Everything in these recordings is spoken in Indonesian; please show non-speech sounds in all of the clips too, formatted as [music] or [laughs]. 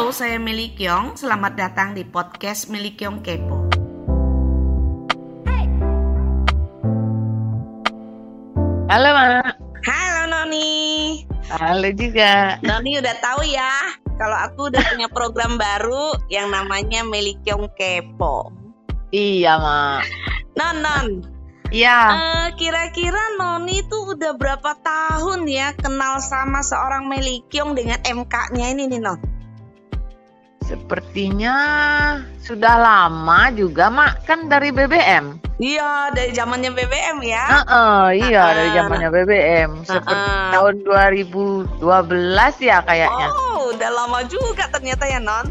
Halo, saya Meli Kyong. Selamat datang di podcast Meli Kyong Kepo. Halo, Mak. Halo Noni. Halo juga. Noni udah tahu ya, kalau aku udah punya program baru yang namanya Meli Kyong Kepo. Iya, Mak. Non, non. Iya. Eh, kira-kira Noni tuh udah berapa tahun ya kenal sama seorang Meli Kyong dengan MK-nya ini nih, Non? Sepertinya sudah lama juga, Mak. Kan dari BBM. Iya, dari zamannya BBM ya. Heeh, iya Ah. dari zamannya BBM. Seperti Ah. tahun 2012 ya kayaknya. Oh, udah lama juga ternyata ya, Non.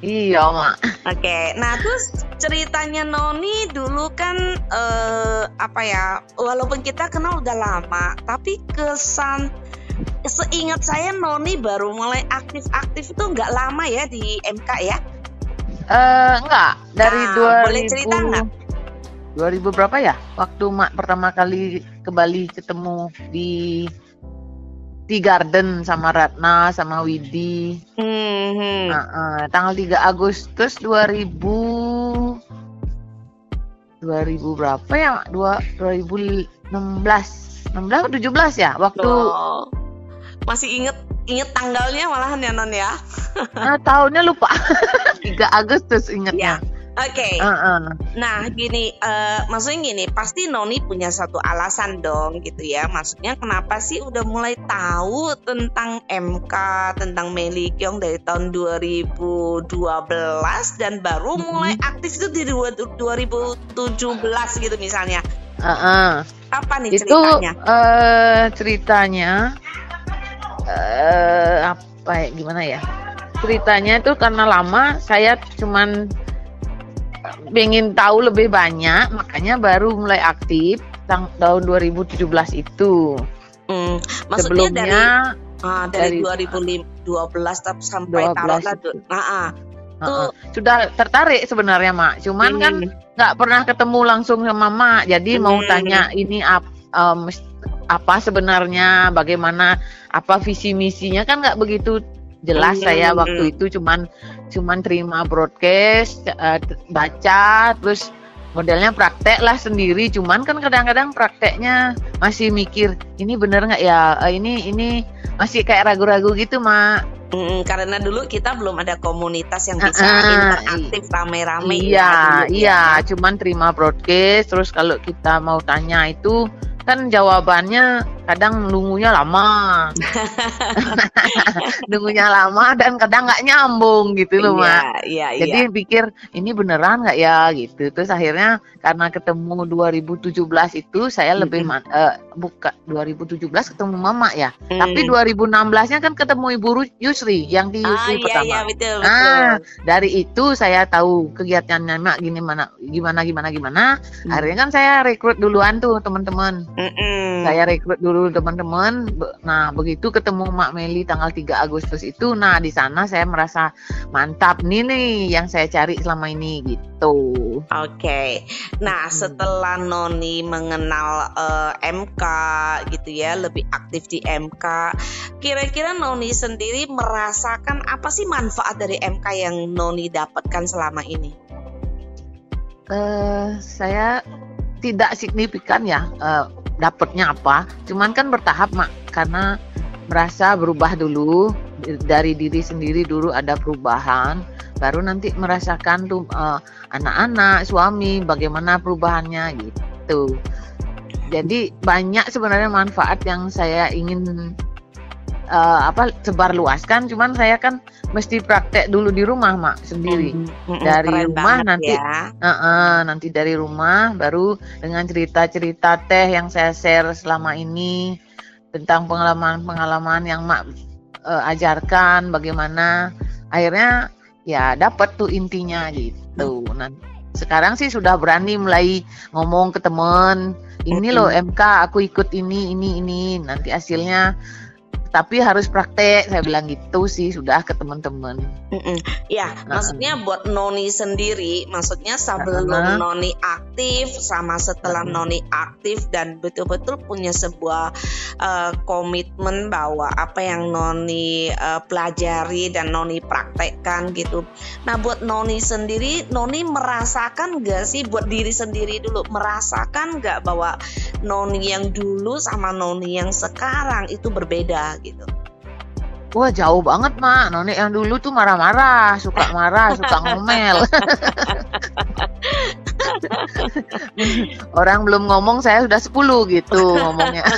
Iya, Mak. Oke, nah terus ceritanya Noni dulu kan eh, apa ya? Walaupun kita kenal udah lama, tapi kesan seingat saya Noni baru mulai aktif-aktif itu nggak lama ya di MK ya? Eh, enggak, dari Nah, 2000 boleh cerita nggak? 2000 berapa ya? Waktu Mak pertama kali ke Bali ketemu di di Garden sama Ratna sama Widi. Hmm, Heeh, tanggal 3 Agustus 2000 2000 berapa ya? Dua 2016. 16 atau 17 ya? Waktu Oh, masih inget inget tanggalnya malahan ya Non ya? nah, [laughs] tahunnya lupa. [laughs] 3 Agustus Ya. ingatnya. Oke. Heeh. Nah, gini, eh, maksudnya gini, pasti Noni punya satu alasan dong, gitu ya. Maksudnya kenapa sih udah mulai tahu tentang MK, tentang Meli Kyong dari tahun 2012 dan baru mulai aktif itu di dua- 2017 gitu misalnya. Heeh. Apa nih Itu ceritanya? eh ceritanya eh apa ya gimana ya? Ceritanya itu karena lama saya cuman ingin tahu lebih banyak, makanya baru mulai aktif tahun 2017 itu. Hmm, maksudnya dari Sebelumnya ah, dari, dari- 2012 tap- sampai 12 taruhlah itu. Nah, ah, heeh, tuh sudah tertarik sebenarnya, Mak. Cuman kan hmm, nggak pernah ketemu langsung sama Mak. Jadi mau Hmm. tanya ini ap- em, apa sebenarnya, bagaimana apa visi misinya kan nggak begitu jelas Hmm. saya waktu itu cuman cuman terima broadcast, t- baca, terus modelnya praktek lah sendiri. Cuman kan kadang-kadang prakteknya masih mikir ini bener nggak ya, Eh, ini ini masih kayak ragu-ragu gitu, Mak. Mm, karena dulu kita belum ada komunitas yang bisa interaktif rame-rame Iya, ya dulu iya, ya. cuman terima broadcast terus kalau kita mau tanya itu kan jawabannya kadang nunggunya lama. [laughs] nunggunya lama dan kadang nggak nyambung gitu loh, Mak. Iya, iya, Jadi pikir ini beneran nggak ya gitu. Terus akhirnya karena ketemu 2017 itu saya lebih Mm-mm. man- eh, buka 2017 ketemu Mama ya. iya. Tapi 2016-nya kan ketemu Ibu Yusri yang di Ah, Yusri iya, pertama. iya, betul, betul. Ah, dari itu saya tahu kegiatannya mak gini mana gimana gimana gimana. Hmm. Akhirnya kan saya rekrut duluan tuh teman-teman. Mm-mm. Saya rekrut dulu teman-teman. Be- Nah, begitu ketemu Mak Meli tanggal 3 Agustus itu, nah di sana saya merasa mantap nih nih yang saya cari selama ini gitu. Oke, nah Hmm. setelah Noni mengenal eh, MK gitu ya, lebih aktif di MK, kira-kira Noni sendiri merasakan apa sih manfaat dari MK yang Noni dapatkan selama ini? Eh, saya tidak signifikan ya eh, dapatnya apa. Cuman kan bertahap mak karena merasa berubah dulu dari diri sendiri dulu ada perubahan, baru nanti merasakan tuh eh, anak-anak, suami bagaimana perubahannya gitu. Jadi banyak sebenarnya manfaat yang saya ingin eh, apa sebar luaskan. Cuman saya kan mesti praktek dulu di rumah mak sendiri. Mm-mm, Dari keren rumah nanti ya. Heeh, nanti dari rumah baru dengan cerita-cerita teh yang saya share selama ini tentang pengalaman-pengalaman yang mak eh, ajarkan bagaimana akhirnya ya dapat tuh intinya gitu. Nah, sekarang sih sudah berani mulai ngomong ke temen ini loh MK aku ikut ini ini ini nanti hasilnya tapi harus praktek saya bilang gitu sih sudah ke teman-teman. Ya, maksudnya buat noni sendiri, maksudnya sebelum Uh-uh. noni aktif sama setelah Uh-uh. noni aktif dan betul-betul punya sebuah uh, komitmen bahwa apa yang noni uh, pelajari dan noni praktekkan gitu. Nah, buat noni sendiri, noni merasakan gak sih buat diri sendiri dulu merasakan gak bahwa noni yang dulu sama noni yang sekarang itu berbeda gitu? Wah jauh banget mak, Noni yang dulu tuh marah-marah, suka marah, suka ngomel. [laughs] Orang belum ngomong saya sudah 10 gitu ngomongnya. [laughs]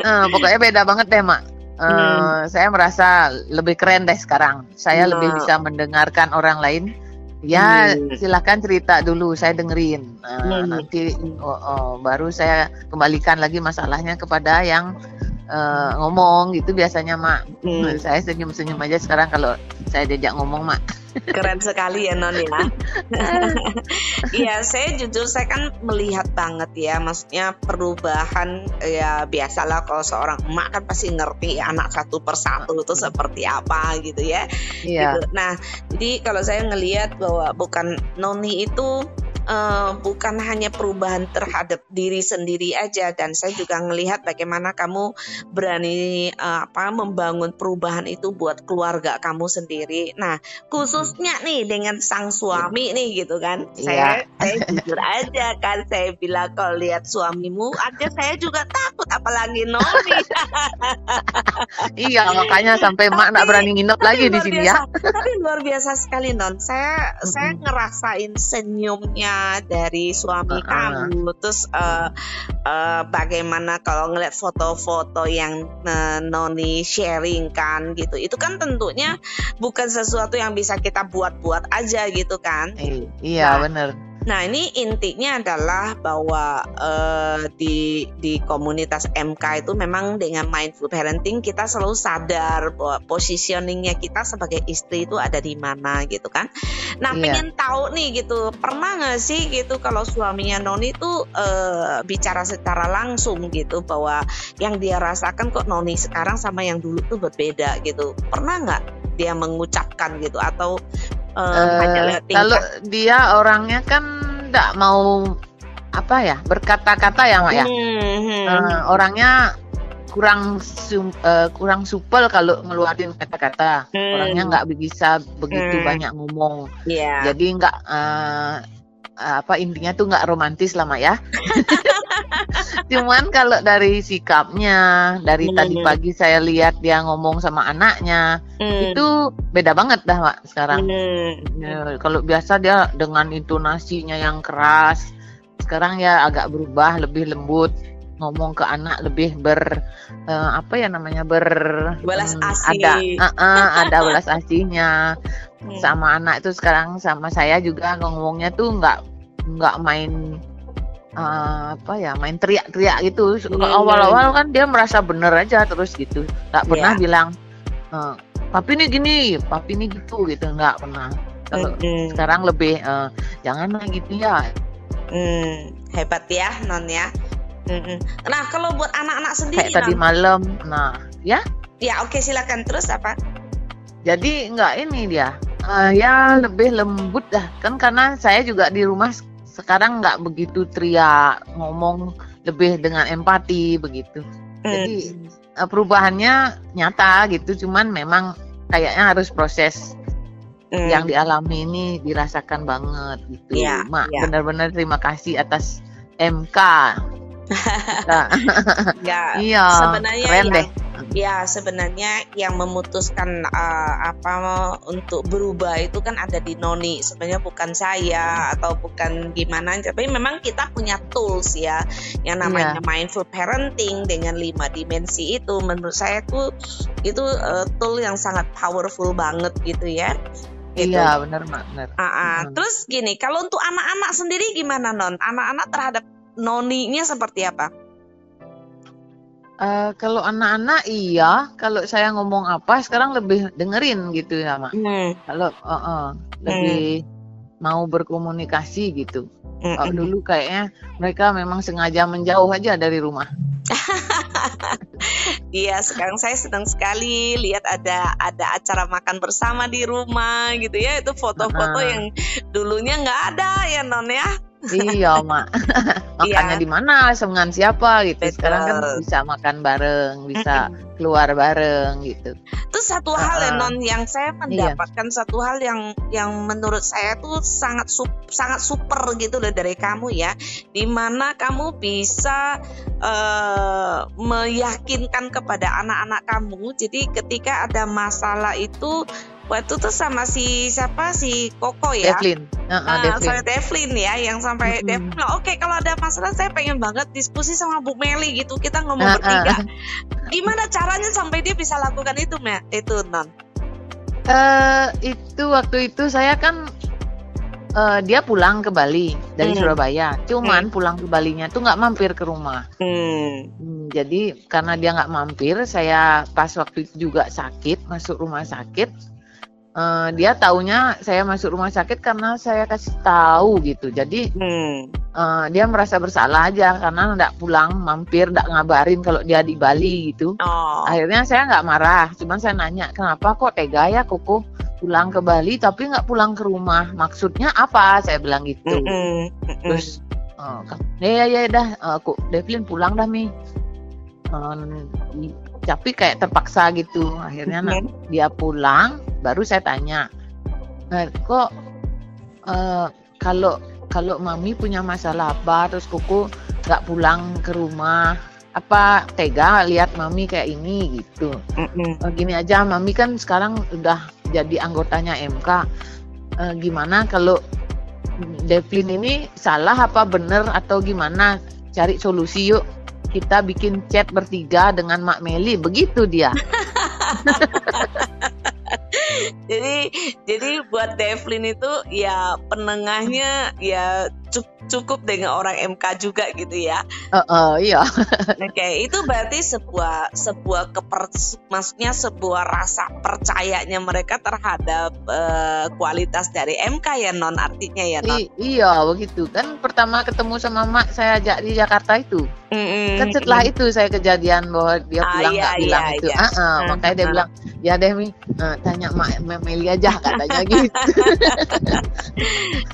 Eh, pokoknya beda banget deh mak. Eh, Hmm. Saya merasa lebih keren deh sekarang. Saya Nah. lebih bisa mendengarkan orang lain. Ya Hmm. silakan cerita dulu, saya dengerin. Eh, Hmm. Nanti oh, oh, baru saya kembalikan lagi masalahnya kepada yang eh, ngomong gitu biasanya mak. Hmm. [laughs] Saya senyum-senyum aja sekarang kalau saya diajak ngomong mak. Keren sekali ya Non ya. [laughs] Iya, saya jujur saya kan melihat banget ya, maksudnya perubahan ya biasalah kalau seorang emak kan pasti ngerti anak satu persatu itu seperti apa gitu ya. Iya. Gitu. Nah, jadi kalau saya ngelihat bahwa bukan noni itu eh, bukan hanya perubahan terhadap diri sendiri aja dan saya juga ngelihat bagaimana kamu berani eh, apa membangun perubahan itu buat keluarga kamu sendiri. Nah, khususnya nih dengan sang suami nih gitu kan. Saya saya jujur aja kan saya bilang kalau lihat suamimu aja saya juga takut apalagi noni. Iya, makanya sampai mak nggak berani nginep lagi di sini biasa, ya. Tapi luar biasa sekali non. Saya saya ngerasain senyumnya dari suami Uh-uh. kamu. Terus eh, eh, bagaimana kalau ngeliat foto-foto yang eh, noni sharing kan gitu. Itu kan tentunya bukan sesuatu yang bisa kita buat-buat aja gitu kan. Eh, iya, Nah. bener. Nah ini intinya adalah bahwa eh, di di komunitas MK itu memang dengan mindful parenting kita selalu sadar bahwa positioningnya kita sebagai istri itu ada di mana gitu kan. Nah Iya. pengen tahu nih gitu pernah nggak sih gitu kalau suaminya Noni itu eh, bicara secara langsung gitu bahwa yang dia rasakan kok Noni sekarang sama yang dulu tuh berbeda gitu. Pernah nggak dia mengucapkan gitu atau lihat kalau dia orangnya kan nggak mau apa ya berkata-kata ya mak ya. Hmm, hmm. Eh, orangnya kurang sum- eh, kurang supel kalau ngeluarin kata-kata. Hmm. Orangnya nggak bisa begitu Hmm. banyak ngomong. Iya. Jadi nggak eh, apa intinya tuh nggak romantis lah mak ya. [laughs] Cuman kalau dari sikapnya, dari Hmm. tadi pagi saya lihat dia ngomong sama anaknya, Hmm. itu beda banget dah mak sekarang. Hmm. Ya, kalau biasa dia dengan intonasinya yang keras, sekarang ya agak berubah, lebih lembut, ngomong ke anak lebih ber eh, apa ya namanya ber Belas hmm, asih. ada eh, eh, ada belas asihnya Hmm. sama anak itu sekarang sama saya juga ngomongnya tuh nggak nggak main eh, apa ya main teriak-teriak gitu Hmm. awal-awal kan dia merasa bener aja terus gitu nggak pernah Ya. bilang eh, papi ini gini papi ini gitu gitu nggak pernah kalau Hmm. sekarang lebih eh, jangan gitu ya Hmm. Hebat ya non ya. Nah kalau buat anak-anak sendiri kayak tadi malam. Nah ya? Ya oke silakan. Terus apa? jadi nggak ini dia. Eh, ya lebih lembut dah. Kan karena saya juga di rumah sekarang nggak begitu teriak ngomong lebih dengan empati begitu. Jadi. Eh, perubahannya nyata gitu. Cuman memang kayaknya harus proses Hmm. yang dialami ini dirasakan banget gitu. Iya, mak iya. benar-benar terima kasih atas MK Nah, [laughs] ya iya sebenarnya keren yang deh. Ya sebenarnya yang memutuskan uh, apa untuk berubah itu kan ada di Noni. Sebenarnya bukan saya atau bukan gimana tapi memang kita punya tools ya. Yang namanya Iya. mindful parenting dengan lima dimensi itu. Menurut saya tuh itu uh, tool yang sangat powerful banget gitu ya. Gitu. iya benar mak benar. Ah, ah. Terus gini, kalau untuk anak-anak sendiri gimana non? Anak-anak terhadap noninya seperti apa? Eh, kalau anak-anak iya, kalau saya ngomong apa sekarang lebih dengerin gitu ya, Mak. Hmm. Kalau eh, eh, lebih mau berkomunikasi gitu. hmm, Kalau hmm. dulu kayaknya mereka memang sengaja menjauh aja dari rumah. [laughs] Iya, sekarang saya senang sekali lihat ada ada acara makan bersama di rumah gitu ya. Itu foto-foto Heeh. yang dulunya nggak ada ya non ya. Iya, Mak. [laughs] Makannya Iya. di mana, dengan siapa gitu. Sekarang kan Betul. bisa makan bareng, bisa keluar bareng gitu. Itu satu hal ya Heeh. non yang saya mendapatkan satu hal yang yang menurut saya tuh sangat sup- sangat super gitu loh dari kamu ya. Di mana kamu bisa eh, meyakinkan kepada anak-anak kamu. Jadi ketika ada masalah itu waktu tuh sama si siapa si Koko ya. Devlin. Heeh, Nah, Devlin. sama Devlin ya yang sampai Mm-mm. Devlin bilang, oke kalau ada masalah saya pengen banget diskusi sama Bu Meli gitu kita ngomong ah. bertiga gimana caranya sampai dia bisa lakukan itu Mel itu non Eh, itu waktu itu saya kan eh, dia pulang ke Bali dari Hmm. Surabaya. Cuman pulang ke Balinya tuh nggak mampir ke rumah. hmm. Hmm, jadi karena dia nggak mampir, saya pas waktu itu juga sakit, masuk rumah sakit. Eh, dia taunya saya masuk rumah sakit karena saya kasih tahu gitu. Jadi Hmm. eh, dia merasa bersalah aja karena nggak pulang, mampir, nggak ngabarin kalau dia di Bali gitu. oh Akhirnya saya nggak marah, cuman saya nanya kenapa kok tega ya Koko pulang ke Bali tapi nggak pulang ke rumah. Maksudnya apa? Saya bilang gitu. Mm-mm. Terus oh, kan, ya ya dah, eh, kok Devlin pulang dah mi. I- tapi kayak terpaksa gitu. Akhirnya nah, dia pulang, baru saya tanya, "Eh, kok eh, kalau kalau mami punya masalah apa, terus Koko nggak pulang ke rumah, apa tega lihat mami kayak ini gitu. Mm-mm. Eh, gini aja, mami kan sekarang udah jadi anggotanya MK. Eh, gimana kalau Devlin ini salah apa bener atau gimana? Cari solusi yuk. Kita bikin chat bertiga dengan Mak Meli, begitu dia. [laughs] jadi jadi buat Devlin itu ya penengahnya ya cu- cukup dengan orang MK juga gitu ya Eh, eh, iya. Oke, itu berarti sebuah sebuah keper maksudnya sebuah rasa percayanya mereka terhadap eh, kualitas dari MK ya non artinya ya non. I- iya begitu kan pertama ketemu sama Mak saya ajak di Jakarta itu Mm-mm. kan setelah itu saya kejadian bahwa dia Ah, pulang iya, nggak bilang iya, itu iya. Ah, ah, Ah, makanya dia ah. bilang ya deh mi eh, tanya Mak Meli aja katanya [laughs] gitu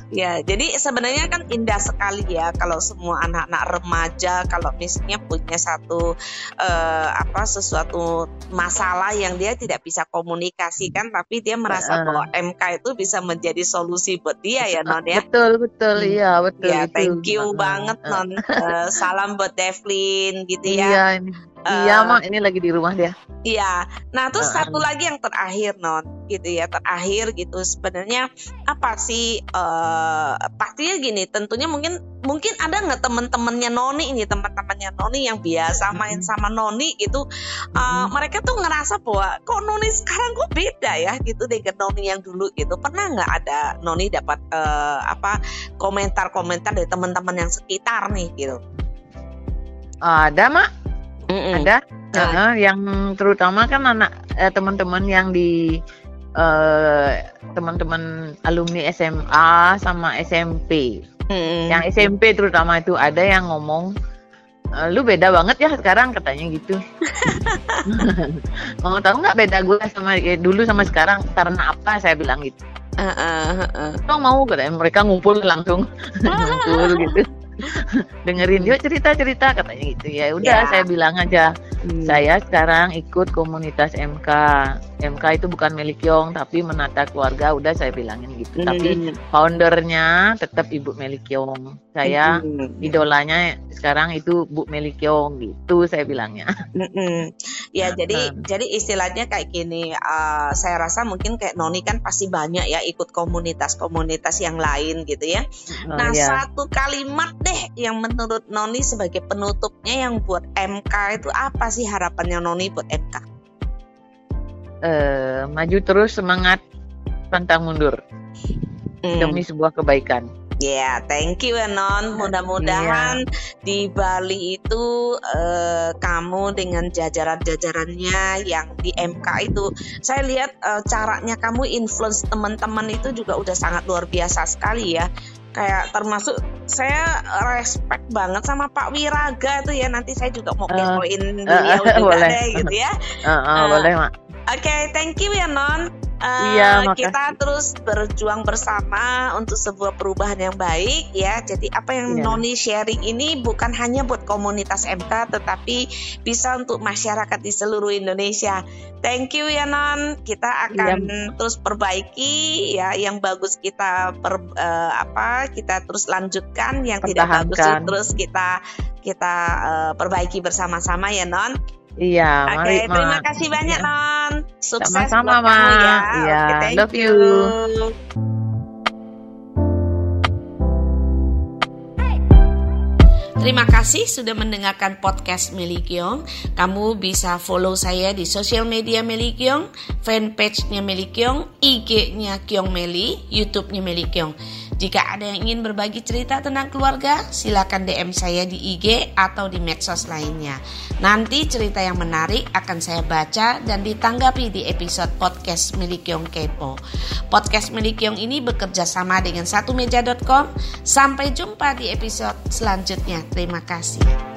Ya, jadi sebenarnya kan indah sekali ya kalau semua anak-anak remaja kalau misalnya punya satu eh, apa sesuatu masalah yang dia tidak bisa komunikasikan tapi dia merasa Ah. bahwa MK itu bisa menjadi solusi buat dia ya non ya. betul betul Hmm. iya betul Ya, thank you banget non. Eh, salam buat Devlin gitu ya. iya ini Iya mak ini lagi di rumah dia Iya. Nah, terus Ah. satu lagi yang terakhir non, gitu ya, terakhir gitu. Sebenarnya apa sih? eh pastinya gini, tentunya mungkin mungkin ada nggak teman-temannya Noni ini, teman-temannya Noni yang biasa main sama Noni gitu. eh, Mm-mm. mereka tuh ngerasa bahwa kok Noni sekarang kok beda ya gitu dengan Noni yang dulu gitu. Pernah nggak ada Noni dapat eh, apa komentar-komentar dari teman-teman yang sekitar nih gitu? ada mak Mm-mm. ada Ah. Heeh, yang terutama kan anak eh, teman-teman yang di eh, teman-teman alumni SMA sama SMP Mm-mm. yang SMP terutama itu ada yang ngomong "Eh, lu beda banget ya sekarang katanya gitu [laughs] mau tahu nggak beda gue sama eh, dulu sama sekarang karena apa saya bilang gitu eh, eh. Emang mau katanya mereka ngumpul langsung [laughs] ngumpul gitu [laughs] dengerin yuk cerita cerita katanya gitu ya udah Ya. saya bilang aja Hmm. saya sekarang ikut komunitas MK MK itu bukan milik Yong tapi menata keluarga udah saya bilangin gitu tapi Hmm. foundernya tetap Ibu Melik Yong saya Mm-mm. idolanya sekarang itu Bu Melik Yong gitu saya bilangnya Mm-mm. Ya Nah, jadi nah. jadi istilahnya kayak gini. uh, saya rasa mungkin kayak Noni kan pasti banyak ya ikut komunitas-komunitas yang lain gitu ya. Nah Oh, ya. satu kalimat deh yang menurut Noni sebagai penutupnya yang buat MK itu apa sih harapannya Noni buat MK? Eh, maju terus semangat pantang mundur Hmm. demi sebuah kebaikan Ya, thank you ya Non. Mudah-mudahan di Bali itu eh, kamu dengan jajaran-jajarannya yang di MK itu, saya lihat eh, caranya kamu influence teman-teman itu juga udah sangat luar biasa sekali ya. Kayak termasuk saya respect banget sama Pak Wiraga tuh ya nanti saya juga mau Eh, kepoin eh, beliau eh, juga boleh. deh gitu ya. [laughs] Eh, eh, Eh, boleh mak. Oke, thank you ya Non. Eh, Iya, makasih. kita terus berjuang bersama untuk sebuah perubahan yang baik ya. Jadi apa yang Iya. Noni sharing ini bukan hanya buat komunitas MK tetapi bisa untuk masyarakat di seluruh Indonesia. Thank you ya Non. Kita akan terus perbaiki ya yang bagus kita per, eh, apa kita terus lanjutkan yang tidak bagus terus kita kita eh, perbaiki bersama-sama ya Non. Iya, Oke, mari terima kasih banyak Iya. Non. Sukses Sama-sama, buat kamu ya. Iya, thank love you. Terima kasih sudah mendengarkan podcast Meli Kyong. Kamu bisa follow saya di sosial media Meli Kyong, fanpage-nya Meli Kyong, IG-nya Kyong Meli, YouTube-nya Meli Kyong. Jika ada yang ingin berbagi cerita tentang keluarga, silakan DM saya di IG atau di medsos lainnya. Nanti cerita yang menarik akan saya baca dan ditanggapi di episode podcast Meli Kyong Kepo. Podcast Meli Kyong ini bekerja sama dengan satumeja.com. Sampai jumpa di episode selanjutnya. Terima kasih.